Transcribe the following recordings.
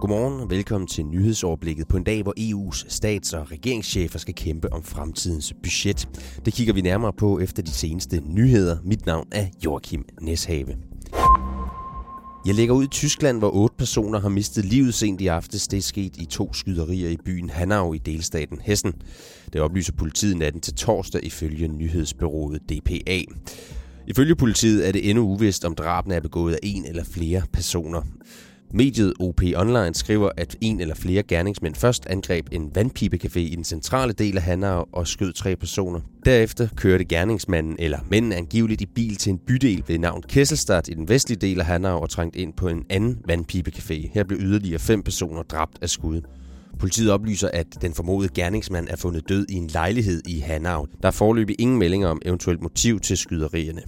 Godmorgen og velkommen til nyhedsoverblikket på en dag, hvor EU's stats- og regeringschefer skal kæmpe om fremtidens budget. Det kigger vi nærmere på efter de seneste nyheder. Mit navn er Joachim Neshave. Jeg lægger ud i Tyskland, hvor otte personer har mistet livet sent i aftes. Det er sket i to skyderier i byen Hanau i delstaten Hessen. Det oplyser politiet natten til torsdag ifølge nyhedsbyrået DPA. Ifølge politiet er det endnu uvist, om drabene er begået af en eller flere personer. Mediet OP Online skriver, at en eller flere gerningsmænd først angreb en vandpibecafé i den centrale del af Hanau og skød tre personer. Derefter kørte gerningsmanden eller mænden angiveligt i bil til en bydel ved navn Kesselstadt i den vestlige del af Hanau og trængt ind på en anden vandpibecafé. Her blev yderligere fem personer dræbt af skud. Politiet oplyser, at den formodede gerningsmand er fundet død i en lejlighed i Hanau. Der er forløbig ingen meldinger om eventuelt motiv til skyderierne.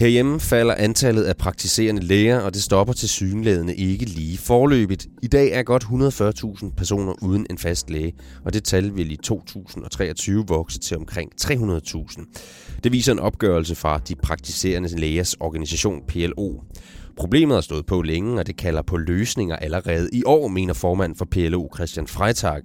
Herhjemme falder antallet af praktiserende læger, og det stopper til synlædende ikke lige forløbigt. I dag er godt 140.000 personer uden en fast læge, og det tal vil i 2023 vokse til omkring 300.000. Det viser en opgørelse fra de praktiserende lægers organisation PLO. Problemet har stået på længe, og det kalder på løsninger allerede i år, mener formand for PLO Christian Freitag.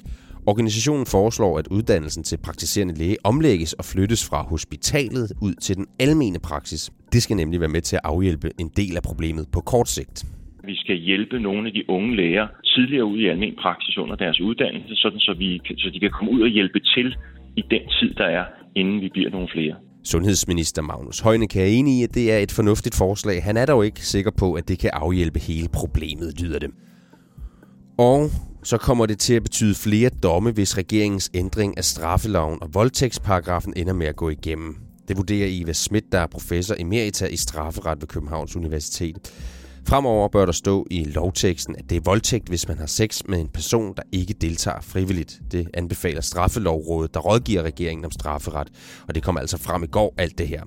Organisationen foreslår, at uddannelsen til praktiserende læge omlægges og flyttes fra hospitalet ud til den almene praksis. Det skal nemlig være med til at afhjælpe en del af problemet på kort sigt. Vi skal hjælpe nogle af de unge læger tidligere ud i almen praksis under deres uddannelse, sådan så, vi, så de kan komme ud og hjælpe til i den tid, der er, inden vi bliver nogle flere. Sundhedsminister Magnus Heunicke er enig i, at det er et fornuftigt forslag. Han er dog ikke sikker på, at det kan afhjælpe hele problemet, lyder det. Og så kommer det til at betyde flere domme, hvis regeringens ændring af straffeloven og voldtægtsparagrafen ender med at gå igennem. Det vurderer Eva Schmidt, der er professor emerita i strafferet ved Københavns Universitet. Fremover bør der stå i lovteksten, at det er voldtægt, hvis man har sex med en person, der ikke deltager frivilligt. Det anbefaler straffelovrådet, der rådgiver regeringen om strafferet. Og det kom altså frem i går, alt det her.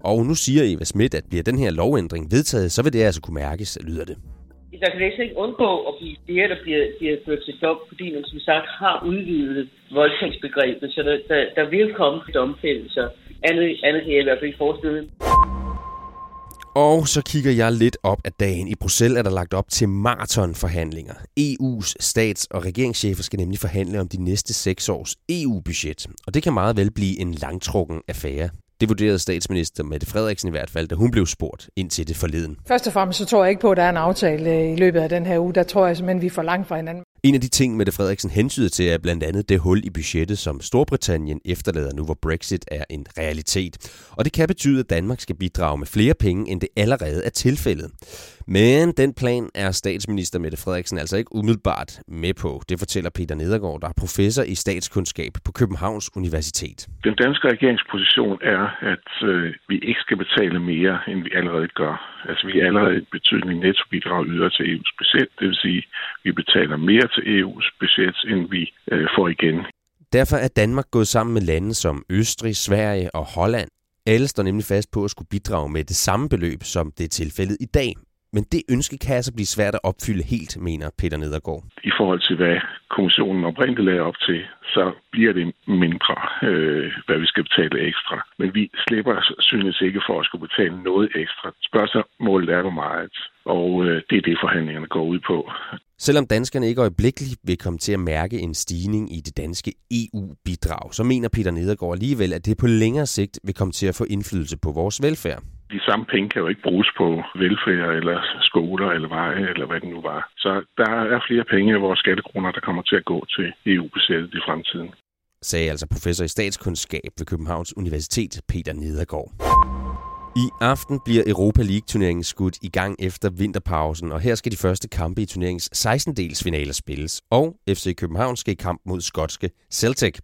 Og nu siger Eva Schmidt, at bliver den her lovændring vedtaget, så vil det altså kunne mærkes, lyder det. Der kan næsten ikke undgå at blive flere, der bliver, bliver ført til dom, fordi man som sagt har udvidet voldtægtsbegrebet, så der, der, der vil komme domfældelser. Andet, andet kan jeg i hvert fald ikke forestille. Og så kigger jeg lidt op af dagen. I Bruxelles er der lagt op til maratonforhandlinger. EU's stats- og regeringschefer skal nemlig forhandle om de næste seks års EU-budget. Og det kan meget vel blive en langtrukken affære. Det vurderede statsminister Mette Frederiksen i hvert fald, da hun blev spurgt ind til det forleden. Først og fremmest så tror jeg ikke på, at der er en aftale øh, i løbet af den her uge. Der tror jeg simpelthen, vi er for langt fra hinanden. En af de ting, Mette Frederiksen hensyder til, er blandt andet det hul i budgettet, som Storbritannien efterlader nu, hvor Brexit er en realitet. Og det kan betyde, at Danmark skal bidrage med flere penge, end det allerede er tilfældet. Men den plan er statsminister Mette Frederiksen altså ikke umiddelbart med på. Det fortæller Peter Nedergaard, der er professor i statskundskab på Københavns Universitet. Den danske regeringsposition er, at øh, vi ikke skal betale mere, end vi allerede gør. Altså vi er allerede et betydeligt nettobidrag yder til EU's budget. Det vil sige, vi betaler mere til EU's budget, end vi øh, får igen. Derfor er Danmark gået sammen med lande som Østrig, Sverige og Holland. Alle står nemlig fast på at skulle bidrage med det samme beløb, som det er tilfældet i dag. Men det ønske kan altså blive svært at opfylde helt, mener Peter Nedergaard. I forhold til, hvad kommissionen oprindeligt lagde op til, så bliver det mindre, øh, hvad vi skal betale ekstra. Men vi slipper synes ikke for at skulle betale noget ekstra. Spørgsmålet er, hvor meget. Og øh, det er det, forhandlingerne går ud på. Selvom danskerne ikke øjeblikkeligt vil komme til at mærke en stigning i det danske EU-bidrag, så mener Peter Nedergaard alligevel, at det på længere sigt vil komme til at få indflydelse på vores velfærd. De samme penge kan jo ikke bruges på velfærd eller skoler eller veje eller hvad det nu var. Så der er flere penge af vores skattekroner, der kommer til at gå til EU-budgettet i fremtiden. Sagde altså professor i statskundskab ved Københavns Universitet, Peter Nedergaard. I aften bliver Europa League-turneringen skudt i gang efter vinterpausen, og her skal de første kampe i turneringens 16-dels finaler spilles. Og FC København skal i kamp mod skotske Celtic.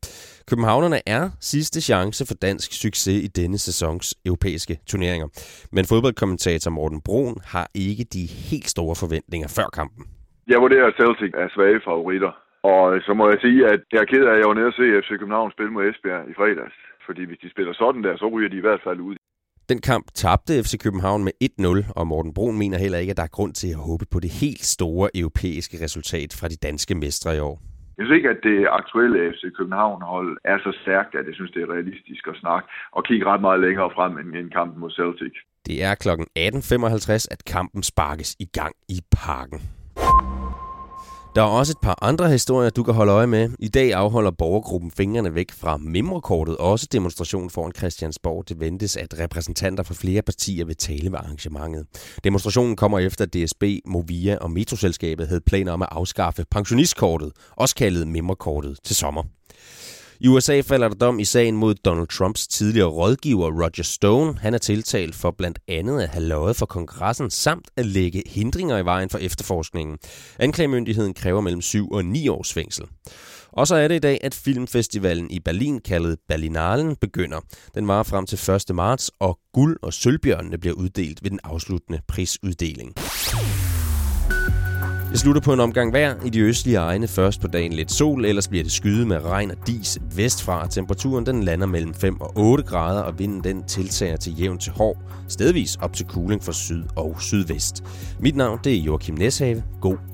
Københavnerne er sidste chance for dansk succes i denne sæsons europæiske turneringer. Men fodboldkommentator Morten Brun har ikke de helt store forventninger før kampen. Jeg vurderer, at Celtic er svage favoritter. Og så må jeg sige, at jeg er ked af, at jeg var nede og se FC København spille mod Esbjerg i fredags. Fordi hvis de spiller sådan der, så ryger de i hvert fald ud. Den kamp tabte FC København med 1-0, og Morten Brun mener heller ikke, at der er grund til at håbe på det helt store europæiske resultat fra de danske mestre i år. Jeg synes ikke, at det aktuelle FC København-hold er så stærkt, at jeg synes, det er realistisk at snakke og kigge ret meget længere frem end en kamp mod Celtic. Det er kl. 18.55, at kampen sparkes i gang i parken. Der er også et par andre historier, du kan holde øje med. I dag afholder borgergruppen Fingrene væk fra Mimrekortet også demonstration foran Christiansborg. Det ventes, at repræsentanter fra flere partier vil tale ved arrangementet. Demonstrationen kommer efter, at DSB, Movia og Metroselskabet havde planer om at afskaffe pensionistkortet, også kaldet Mimrekortet, til sommer. I USA falder der dom i sagen mod Donald Trumps tidligere rådgiver Roger Stone. Han er tiltalt for blandt andet at have løjet for kongressen samt at lægge hindringer i vejen for efterforskningen. Anklagemyndigheden kræver mellem 7 og 9 års fængsel. Og så er det i dag, at filmfestivalen i Berlin, kaldet Berlinalen, begynder. Den varer frem til 1. marts, og guld- og sølvbjørnene bliver uddelt ved den afsluttende prisuddeling. Det slutter på en omgang vejr i de østlige egne. Først på dagen lidt sol, ellers bliver det skyde med regn og dis vestfra. Temperaturen den lander mellem 5 og 8 grader, og vinden den tiltager til jævn til hård. Stedvis op til kuling fra syd og sydvest. Mit navn det er Joachim Neshave. God